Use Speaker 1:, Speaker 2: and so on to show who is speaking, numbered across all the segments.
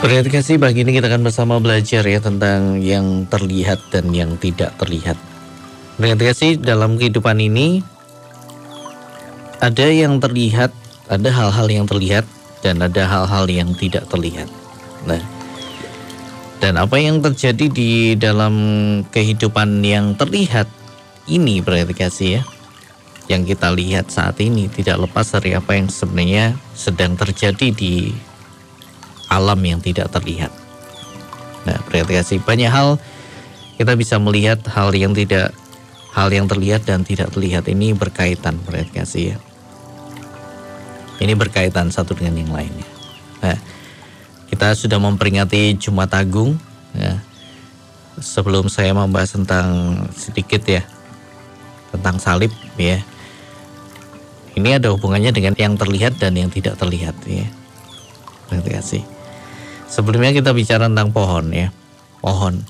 Speaker 1: Terima kasih pagi ini kita akan bersama belajar ya tentang yang terlihat dan yang tidak terlihat. Terima kasih dalam kehidupan ini ada yang terlihat, ada hal-hal yang terlihat dan ada hal-hal yang tidak terlihat. Nah, dan apa yang terjadi di dalam kehidupan yang terlihat ini berarti kasih ya yang kita lihat saat ini tidak lepas dari apa yang sebenarnya sedang terjadi di alam yang tidak terlihat. Nah, berarti kasih banyak hal kita bisa melihat hal yang tidak hal yang terlihat dan tidak terlihat ini berkaitan berarti kasih ya. Ini berkaitan satu dengan yang lainnya. Nah, kita sudah memperingati Jumat Agung ya. Sebelum saya membahas tentang sedikit ya tentang salib ya. Ini ada hubungannya dengan yang terlihat dan yang tidak terlihat ya. Berarti kasih. Sebelumnya kita bicara tentang pohon ya, pohon.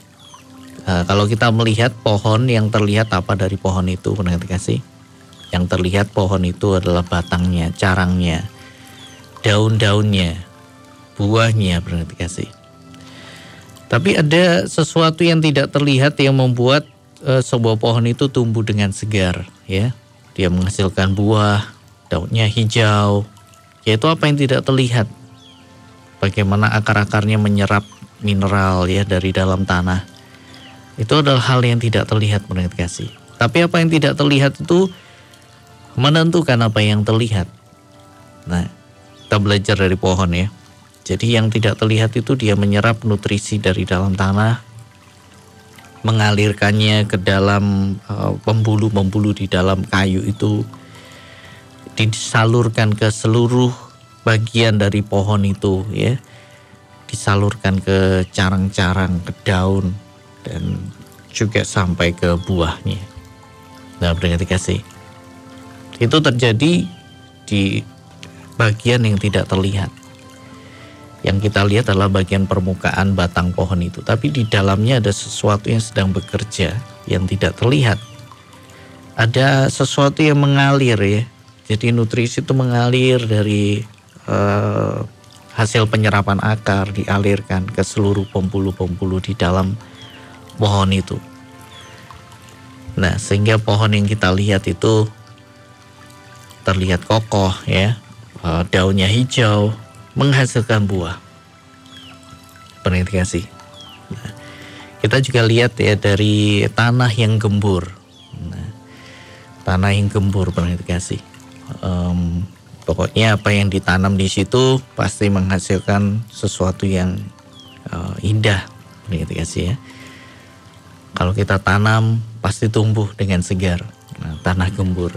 Speaker 1: Nah, kalau kita melihat pohon yang terlihat apa dari pohon itu, pernah kasih? Yang terlihat pohon itu adalah batangnya, carangnya, daun-daunnya, buahnya, pernah kasih. Tapi ada sesuatu yang tidak terlihat yang membuat e, sebuah pohon itu tumbuh dengan segar, ya. Dia menghasilkan buah, daunnya hijau, yaitu apa yang tidak terlihat bagaimana akar-akarnya menyerap mineral ya dari dalam tanah. Itu adalah hal yang tidak terlihat menurut kasih. Tapi apa yang tidak terlihat itu menentukan apa yang terlihat. Nah, kita belajar dari pohon ya. Jadi yang tidak terlihat itu dia menyerap nutrisi dari dalam tanah, mengalirkannya ke dalam uh, pembuluh-pembuluh di dalam kayu itu, disalurkan ke seluruh bagian dari pohon itu ya disalurkan ke carang-carang, ke daun dan juga sampai ke buahnya. Nah, berarti kasih. Itu terjadi di bagian yang tidak terlihat. Yang kita lihat adalah bagian permukaan batang pohon itu, tapi di dalamnya ada sesuatu yang sedang bekerja yang tidak terlihat. Ada sesuatu yang mengalir ya. Jadi nutrisi itu mengalir dari eh, hasil penyerapan akar dialirkan ke seluruh pembuluh-pembuluh di dalam pohon itu. Nah, sehingga pohon yang kita lihat itu terlihat kokoh ya, eh, daunnya hijau, menghasilkan buah. Penetrasi. Nah, kita juga lihat ya dari tanah yang gembur. Nah, tanah yang gembur penetrasi. Um, Pokoknya apa yang ditanam di situ pasti menghasilkan sesuatu yang uh, indah, begitu ya sih ya. Kalau kita tanam pasti tumbuh dengan segar, nah, tanah gembur.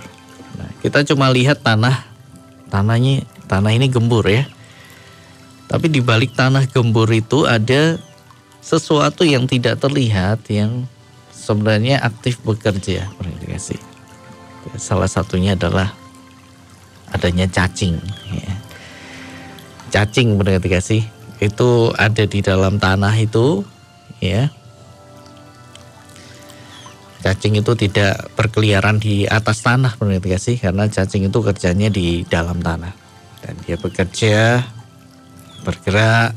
Speaker 1: Nah, kita cuma lihat tanah, tanahnya tanah ini gembur ya. Tapi di balik tanah gembur itu ada sesuatu yang tidak terlihat yang sebenarnya aktif bekerja, sih. Salah satunya adalah adanya cacing. Ya. Cacing berarti kasih itu ada di dalam tanah itu, ya. Cacing itu tidak berkeliaran di atas tanah berarti kasih karena cacing itu kerjanya di dalam tanah dan dia bekerja bergerak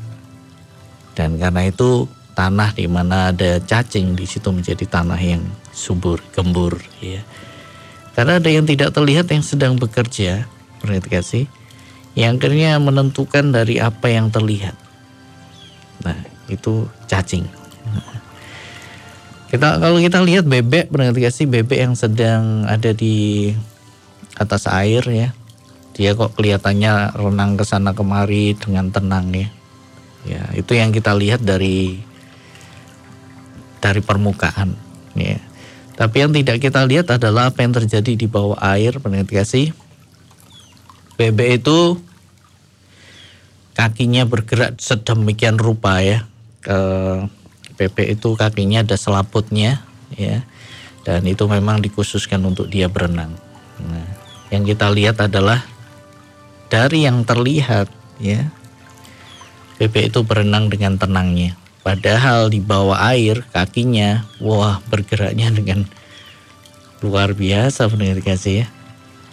Speaker 1: dan karena itu tanah di mana ada cacing di situ menjadi tanah yang subur, gembur ya. Karena ada yang tidak terlihat yang sedang bekerja kasih yang akhirnya menentukan dari apa yang terlihat. Nah, itu cacing. Kita kalau kita lihat bebek kasih bebek yang sedang ada di atas air ya. Dia kok kelihatannya renang ke sana kemari dengan tenang ya. Ya, itu yang kita lihat dari dari permukaan ya. Tapi yang tidak kita lihat adalah apa yang terjadi di bawah air kasih bebek itu kakinya bergerak sedemikian rupa ya. Ke bebek itu kakinya ada selaputnya ya. Dan itu memang dikhususkan untuk dia berenang. Nah, yang kita lihat adalah dari yang terlihat ya. Bebek itu berenang dengan tenangnya. Padahal di bawah air kakinya wah bergeraknya dengan luar biasa benar kasih ya.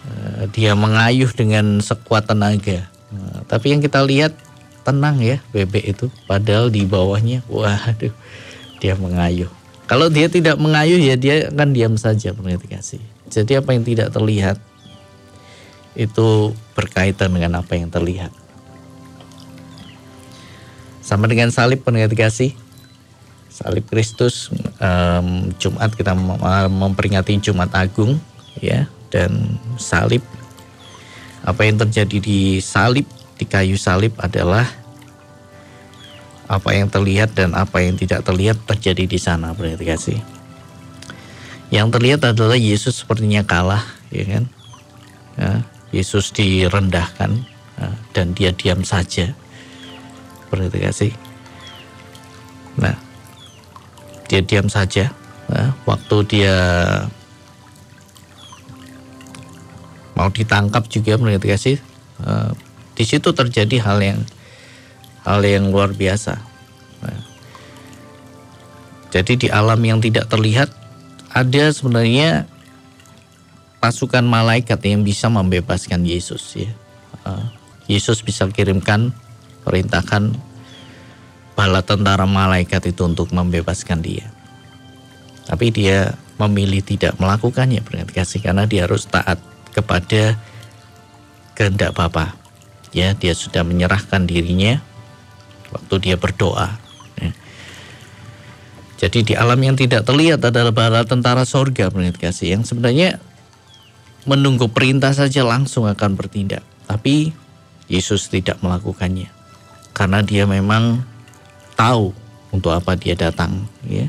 Speaker 1: Eh, dia mengayuh dengan sekuat tenaga. Nah, tapi yang kita lihat tenang ya bebek itu padahal di bawahnya waduh dia mengayuh. Kalau dia tidak mengayuh ya dia akan diam saja pengerti kasih jadi apa yang tidak terlihat itu berkaitan dengan apa yang terlihat. Sama dengan salib pengerti kasih salib Kristus um, Jumat kita memperingati Jumat Agung ya dan salib apa yang terjadi di salib di kayu salib adalah apa yang terlihat dan apa yang tidak terlihat terjadi di sana berarti kasih. Yang terlihat adalah Yesus sepertinya kalah, ya kan? Ya, Yesus direndahkan ya, dan dia diam saja. Berarti kasih. Nah, dia diam saja. Ya, waktu dia mau ditangkap juga berarti kasih. Ya, di situ terjadi hal yang hal yang luar biasa. Nah, jadi di alam yang tidak terlihat ada sebenarnya pasukan malaikat yang bisa membebaskan Yesus ya. Uh, Yesus bisa kirimkan perintahkan bala tentara malaikat itu untuk membebaskan dia. Tapi dia memilih tidak melakukannya berarti kasih karena dia harus taat kepada kehendak Bapa. Ya dia sudah menyerahkan dirinya waktu dia berdoa. Ya. jadi di alam yang tidak terlihat adalah bala tentara sorga menurut kasih. Yang sebenarnya menunggu perintah saja langsung akan bertindak. Tapi Yesus tidak melakukannya. Karena dia memang tahu untuk apa dia datang ya.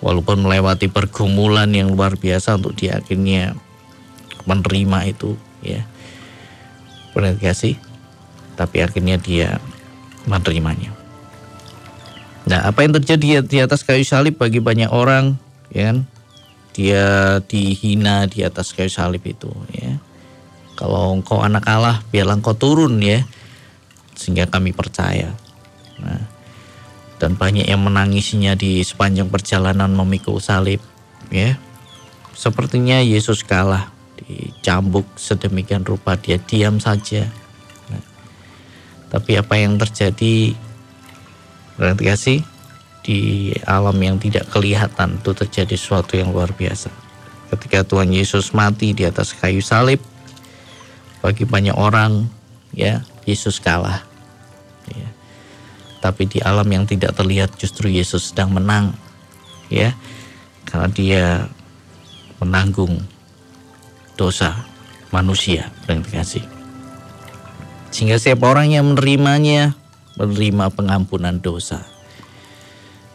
Speaker 1: Walaupun melewati pergumulan yang luar biasa untuk dia akhirnya menerima itu ya benar kasih tapi akhirnya dia menerimanya. Nah, apa yang terjadi di atas kayu salib bagi banyak orang, ya kan? Dia dihina di atas kayu salib itu, ya. Kalau engkau anak Allah, biarlah engkau turun ya, sehingga kami percaya. Nah, dan banyak yang menangisinya di sepanjang perjalanan memikul salib, ya. Sepertinya Yesus kalah, dicambuk sedemikian rupa dia diam saja tapi apa yang terjadi berarti kasih di alam yang tidak kelihatan itu terjadi sesuatu yang luar biasa. Ketika Tuhan Yesus mati di atas kayu salib, bagi banyak orang ya Yesus kalah. Ya. Tapi di alam yang tidak terlihat justru Yesus sedang menang, ya, karena dia menanggung dosa manusia. Terima kasih. Sehingga setiap orang yang menerimanya menerima pengampunan dosa.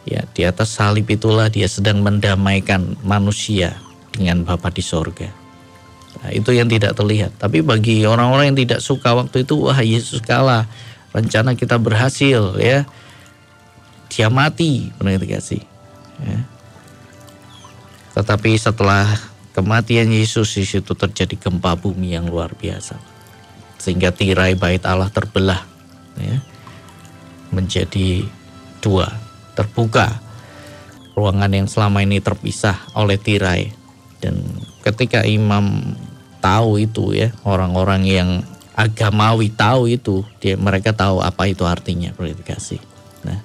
Speaker 1: Ya, di atas salib itulah dia sedang mendamaikan manusia dengan Bapa di sorga. Nah, itu yang tidak terlihat. Tapi bagi orang-orang yang tidak suka waktu itu, wah Yesus kalah. Rencana kita berhasil ya. Dia mati, benar kasih. Ya. Tetapi setelah kematian Yesus di situ terjadi gempa bumi yang luar biasa. Sehingga tirai bait Allah terbelah ya, menjadi dua. Terbuka ruangan yang selama ini terpisah oleh tirai. Dan ketika imam tahu itu ya orang-orang yang agamawi tahu itu dia mereka tahu apa itu artinya verifikasi nah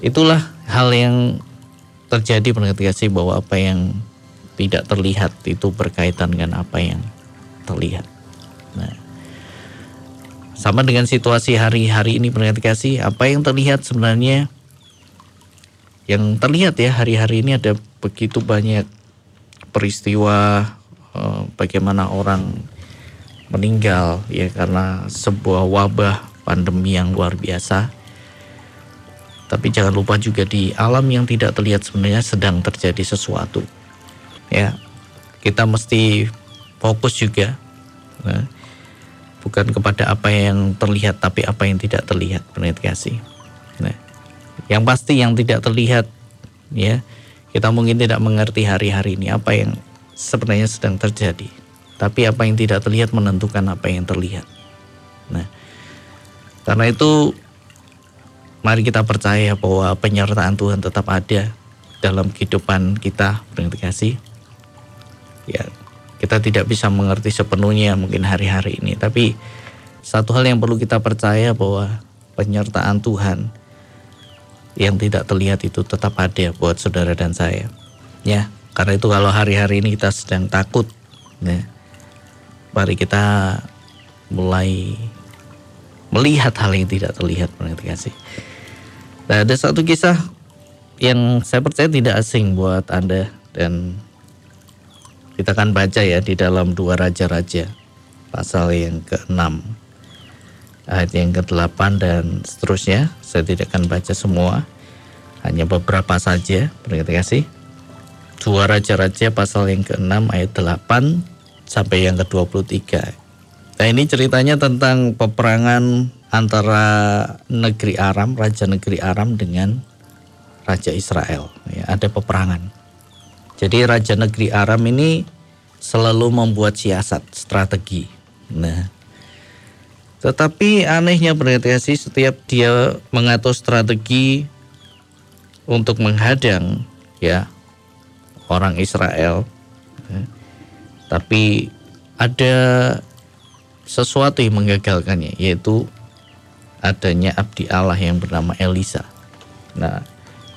Speaker 1: itulah hal yang terjadi verifikasi bahwa apa yang tidak terlihat itu berkaitan dengan apa yang terlihat Nah, sama dengan situasi hari-hari ini pendengar kasih, apa yang terlihat sebenarnya yang terlihat ya hari-hari ini ada begitu banyak peristiwa uh, bagaimana orang meninggal ya karena sebuah wabah pandemi yang luar biasa. Tapi jangan lupa juga di alam yang tidak terlihat sebenarnya sedang terjadi sesuatu. Ya, kita mesti fokus juga. Nah, bukan kepada apa yang terlihat tapi apa yang tidak terlihat kasih. Nah, yang pasti yang tidak terlihat ya kita mungkin tidak mengerti hari-hari ini apa yang sebenarnya sedang terjadi. Tapi apa yang tidak terlihat menentukan apa yang terlihat. Nah, karena itu mari kita percaya bahwa penyertaan Tuhan tetap ada dalam kehidupan kita, kasih. Ya, kita tidak bisa mengerti sepenuhnya mungkin hari-hari ini, tapi satu hal yang perlu kita percaya bahwa penyertaan Tuhan yang tidak terlihat itu tetap ada buat saudara dan saya. Ya, karena itu kalau hari-hari ini kita sedang takut, ya, mari kita mulai melihat hal yang tidak terlihat, kasih. Nah, ada satu kisah yang saya percaya tidak asing buat Anda dan kita akan baca ya di dalam dua raja-raja pasal yang ke-6 ayat yang ke-8 dan seterusnya. Saya tidak akan baca semua, hanya beberapa saja. Berkata kasih. Dua Raja-Raja pasal yang ke-6 ayat 8 sampai yang ke-23. Nah ini ceritanya tentang peperangan antara negeri Aram, Raja negeri Aram dengan Raja Israel. Ya, ada peperangan. Jadi Raja negeri Aram ini selalu membuat siasat, strategi. Nah, tetapi anehnya berarti setiap dia mengatur strategi untuk menghadang ya orang Israel, ya, tapi ada sesuatu yang menggagalkannya yaitu adanya abdi Allah yang bernama Elisa. Nah,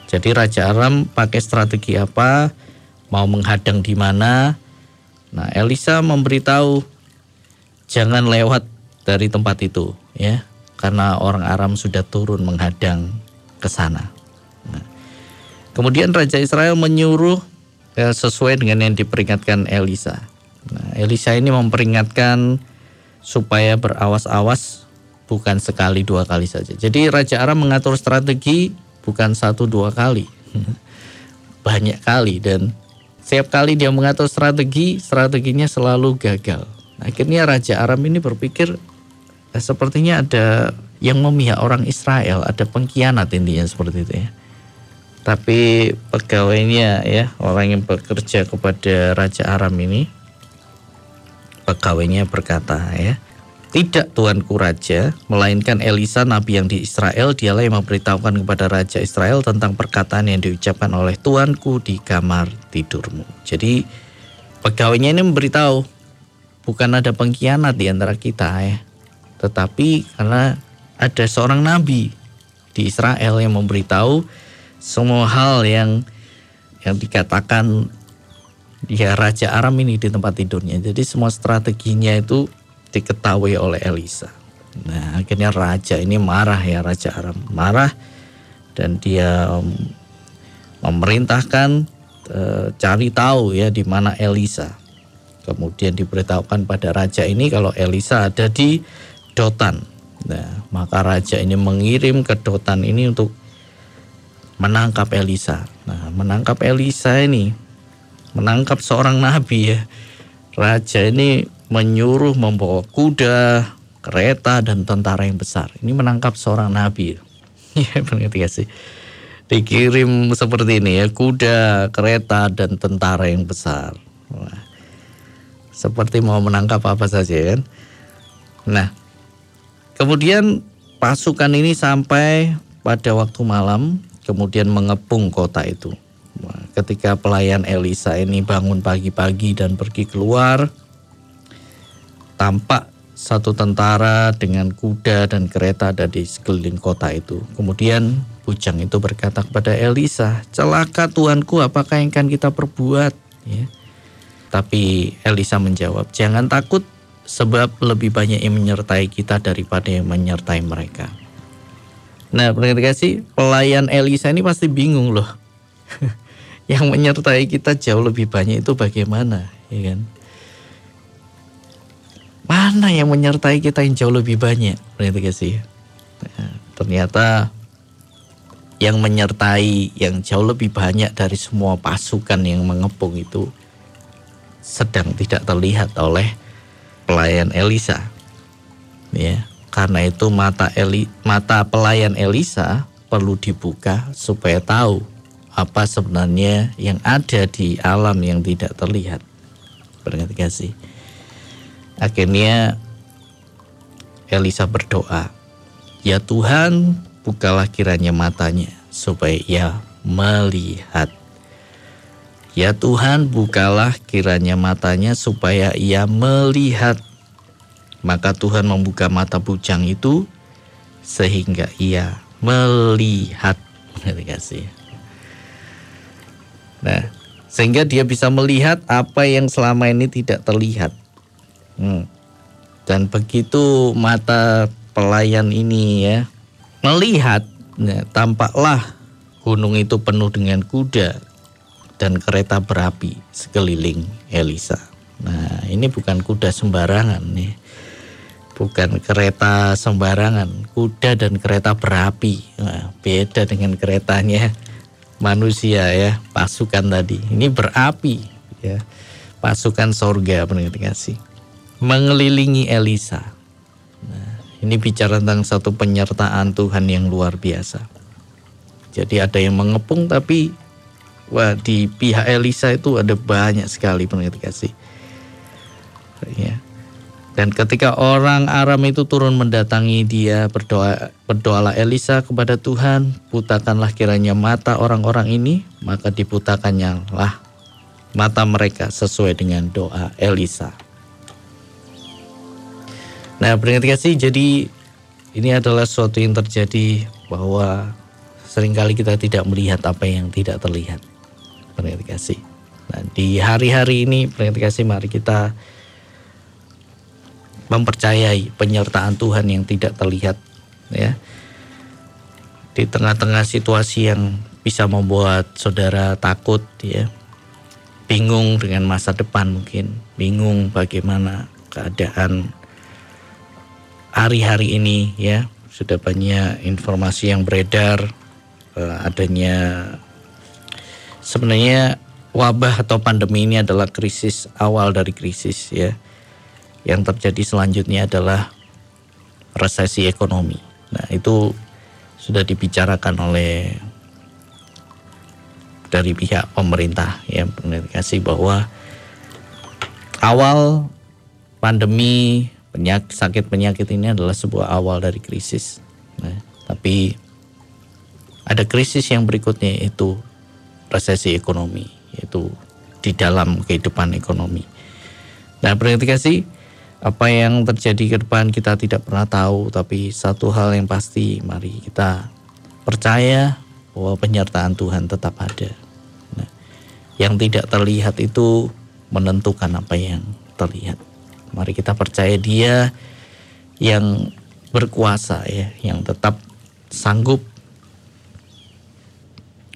Speaker 1: jadi Raja Aram pakai strategi apa? Mau menghadang di mana? Nah, Elisa memberitahu jangan lewat dari tempat itu ya karena orang Aram sudah turun menghadang ke sana. Nah, kemudian Raja Israel menyuruh ya, sesuai dengan yang diperingatkan Elisa. Nah, Elisa ini memperingatkan supaya berawas-awas bukan sekali dua kali saja. Jadi Raja Aram mengatur strategi bukan satu dua kali, banyak kali dan setiap kali dia mengatur strategi, strateginya selalu gagal. Akhirnya Raja Aram ini berpikir Eh, sepertinya ada yang memihak orang Israel, ada pengkhianat intinya seperti itu ya. Tapi pegawainya ya, orang yang bekerja kepada Raja Aram ini, pegawainya berkata ya, tidak tuanku raja, melainkan Elisa nabi yang di Israel, dialah yang memberitahukan kepada raja Israel tentang perkataan yang diucapkan oleh tuanku di kamar tidurmu. Jadi pegawainya ini memberitahu, bukan ada pengkhianat di antara kita ya tetapi karena ada seorang nabi di Israel yang memberitahu semua hal yang yang dikatakan dia Raja Aram ini di tempat tidurnya. Jadi semua strateginya itu diketahui oleh Elisa. Nah akhirnya Raja ini marah ya Raja Aram marah dan dia memerintahkan e, cari tahu ya di mana Elisa. Kemudian diberitahukan pada raja ini kalau Elisa ada di Dotan. Nah, maka raja ini mengirim ke Dotan ini untuk menangkap Elisa. Nah, menangkap Elisa ini menangkap seorang nabi ya. Raja ini menyuruh membawa kuda, kereta dan tentara yang besar. Ini menangkap seorang nabi. Ya, sih? Dikirim seperti ini ya, kuda, kereta dan tentara yang besar. Seperti mau menangkap apa saja kan. Nah, Kemudian pasukan ini sampai pada waktu malam, kemudian mengepung kota itu. Ketika pelayan Elisa ini bangun pagi-pagi dan pergi keluar, tampak satu tentara dengan kuda dan kereta ada di sekeliling kota itu. Kemudian bujang itu berkata kepada Elisa, celaka tuanku apakah yang akan kita perbuat? Ya. Tapi Elisa menjawab, jangan takut sebab lebih banyak yang menyertai kita daripada yang menyertai mereka. Nah, perhatikan sih pelayan Elisa ini pasti bingung loh. yang menyertai kita jauh lebih banyak itu bagaimana, ya kan? Mana yang menyertai kita yang jauh lebih banyak? Perhatikan sih. Nah, ternyata yang menyertai yang jauh lebih banyak dari semua pasukan yang mengepung itu sedang tidak terlihat oleh pelayan Elisa. Ya, karena itu mata Eli, mata pelayan Elisa perlu dibuka supaya tahu apa sebenarnya yang ada di alam yang tidak terlihat. Berarti kasih. Akhirnya Elisa berdoa, "Ya Tuhan, bukalah kiranya matanya supaya ia melihat." Ya Tuhan, bukalah kiranya matanya supaya ia melihat. Maka Tuhan membuka mata bujang itu sehingga ia melihat. Nah, sehingga dia bisa melihat apa yang selama ini tidak terlihat. Hmm. Dan begitu mata pelayan ini ya melihat, ya, tampaklah gunung itu penuh dengan kuda dan kereta berapi sekeliling Elisa. Nah, ini bukan kuda sembarangan nih. Bukan kereta sembarangan, kuda dan kereta berapi. Nah, beda dengan keretanya manusia ya, pasukan tadi. Ini berapi ya. Pasukan sorga kasih mengelilingi Elisa. Nah, ini bicara tentang satu penyertaan Tuhan yang luar biasa. Jadi ada yang mengepung tapi wah di pihak Elisa itu ada banyak sekali pengerti kasih. Ya. Dan ketika orang Aram itu turun mendatangi dia berdoa berdoalah Elisa kepada Tuhan, putakanlah kiranya mata orang-orang ini, maka diputakannya lah mata mereka sesuai dengan doa Elisa. Nah, peringkat kasih jadi ini adalah suatu yang terjadi bahwa sering kali kita tidak melihat apa yang tidak terlihat. Peringkat kasih. Nah, di hari-hari ini peringkat kasih mari kita mempercayai penyertaan Tuhan yang tidak terlihat ya. Di tengah-tengah situasi yang bisa membuat saudara takut ya. Bingung dengan masa depan mungkin, bingung bagaimana keadaan hari-hari ini ya sudah banyak informasi yang beredar uh, adanya sebenarnya wabah atau pandemi ini adalah krisis awal dari krisis ya. Yang terjadi selanjutnya adalah resesi ekonomi. Nah itu sudah dibicarakan oleh dari pihak pemerintah ya kasih bahwa awal pandemi penyakit sakit penyakit ini adalah sebuah awal dari krisis. Nah, tapi ada krisis yang berikutnya itu resesi ekonomi, yaitu di dalam kehidupan ekonomi. Nah, berarti kasih apa yang terjadi ke depan kita tidak pernah tahu, tapi satu hal yang pasti, mari kita percaya bahwa penyertaan Tuhan tetap ada. Nah, yang tidak terlihat itu menentukan apa yang terlihat. Mari kita percaya Dia yang berkuasa ya, yang tetap sanggup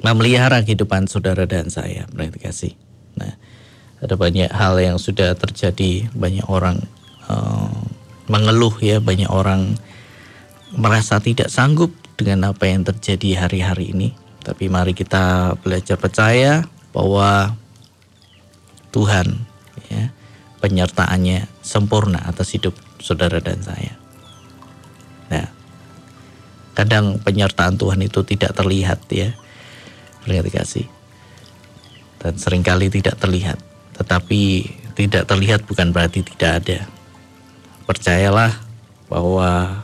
Speaker 1: memelihara kehidupan saudara dan saya. Berarti kasih. Nah, ada banyak hal yang sudah terjadi, banyak orang uh, mengeluh ya, banyak orang merasa tidak sanggup dengan apa yang terjadi hari-hari ini. Tapi mari kita belajar percaya bahwa Tuhan ya penyertaannya sempurna atas hidup saudara dan saya. Nah, kadang penyertaan Tuhan itu tidak terlihat ya, terlihat kasih. Dan sering kali tidak terlihat. Tetapi tidak terlihat bukan berarti tidak ada. Percayalah bahwa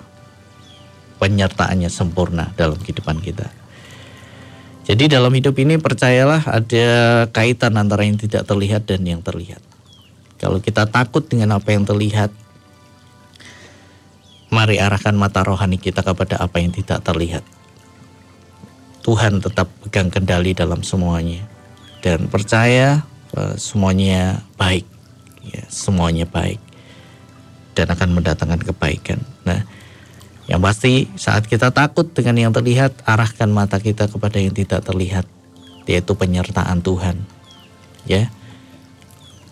Speaker 1: penyertaannya sempurna dalam kehidupan kita. Jadi dalam hidup ini percayalah ada kaitan antara yang tidak terlihat dan yang terlihat. Kalau kita takut dengan apa yang terlihat, mari arahkan mata rohani kita kepada apa yang tidak terlihat. Tuhan tetap pegang kendali dalam semuanya dan percaya uh, semuanya baik, ya, semuanya baik dan akan mendatangkan kebaikan. Nah, yang pasti saat kita takut dengan yang terlihat, arahkan mata kita kepada yang tidak terlihat, yaitu penyertaan Tuhan. Ya,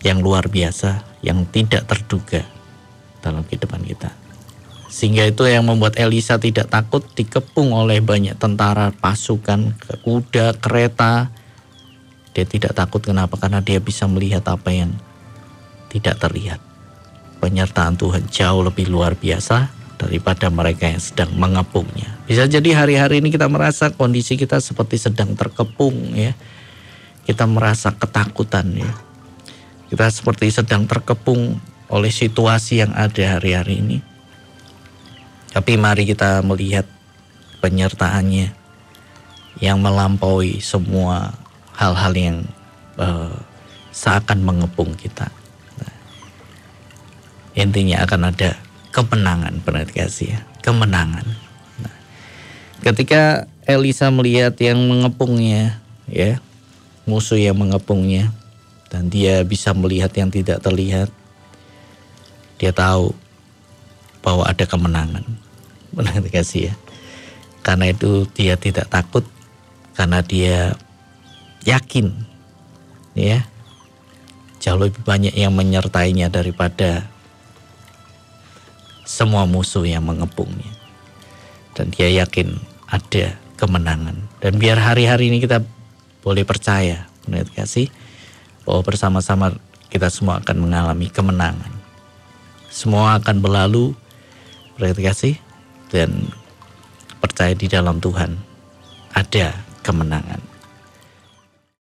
Speaker 1: yang luar biasa yang tidak terduga dalam kehidupan kita. Sehingga itu yang membuat Elisa tidak takut dikepung oleh banyak tentara, pasukan, kuda, kereta. Dia tidak takut kenapa? Karena dia bisa melihat apa yang tidak terlihat. Penyertaan Tuhan jauh lebih luar biasa daripada mereka yang sedang mengepungnya. Bisa jadi hari-hari ini kita merasa kondisi kita seperti sedang terkepung ya. Kita merasa ketakutan ya kita seperti sedang terkepung oleh situasi yang ada hari-hari ini. Tapi mari kita melihat penyertaannya yang melampaui semua hal-hal yang uh, seakan mengepung kita. Nah, intinya akan ada kemenangan dikasih ya kemenangan nah, ketika Elisa melihat yang mengepungnya ya musuh yang mengepungnya dan dia bisa melihat yang tidak terlihat. Dia tahu bahwa ada kemenangan. Pernah dikasih ya? Karena itu dia tidak takut. Karena dia yakin. Ya. Jauh lebih banyak yang menyertainya daripada semua musuh yang mengepungnya. Dan dia yakin ada kemenangan. Dan biar hari-hari ini kita boleh percaya, menurut kasih, bahwa bersama-sama kita semua akan mengalami kemenangan. Semua akan berlalu, menurut kasih, dan percaya di dalam Tuhan ada kemenangan.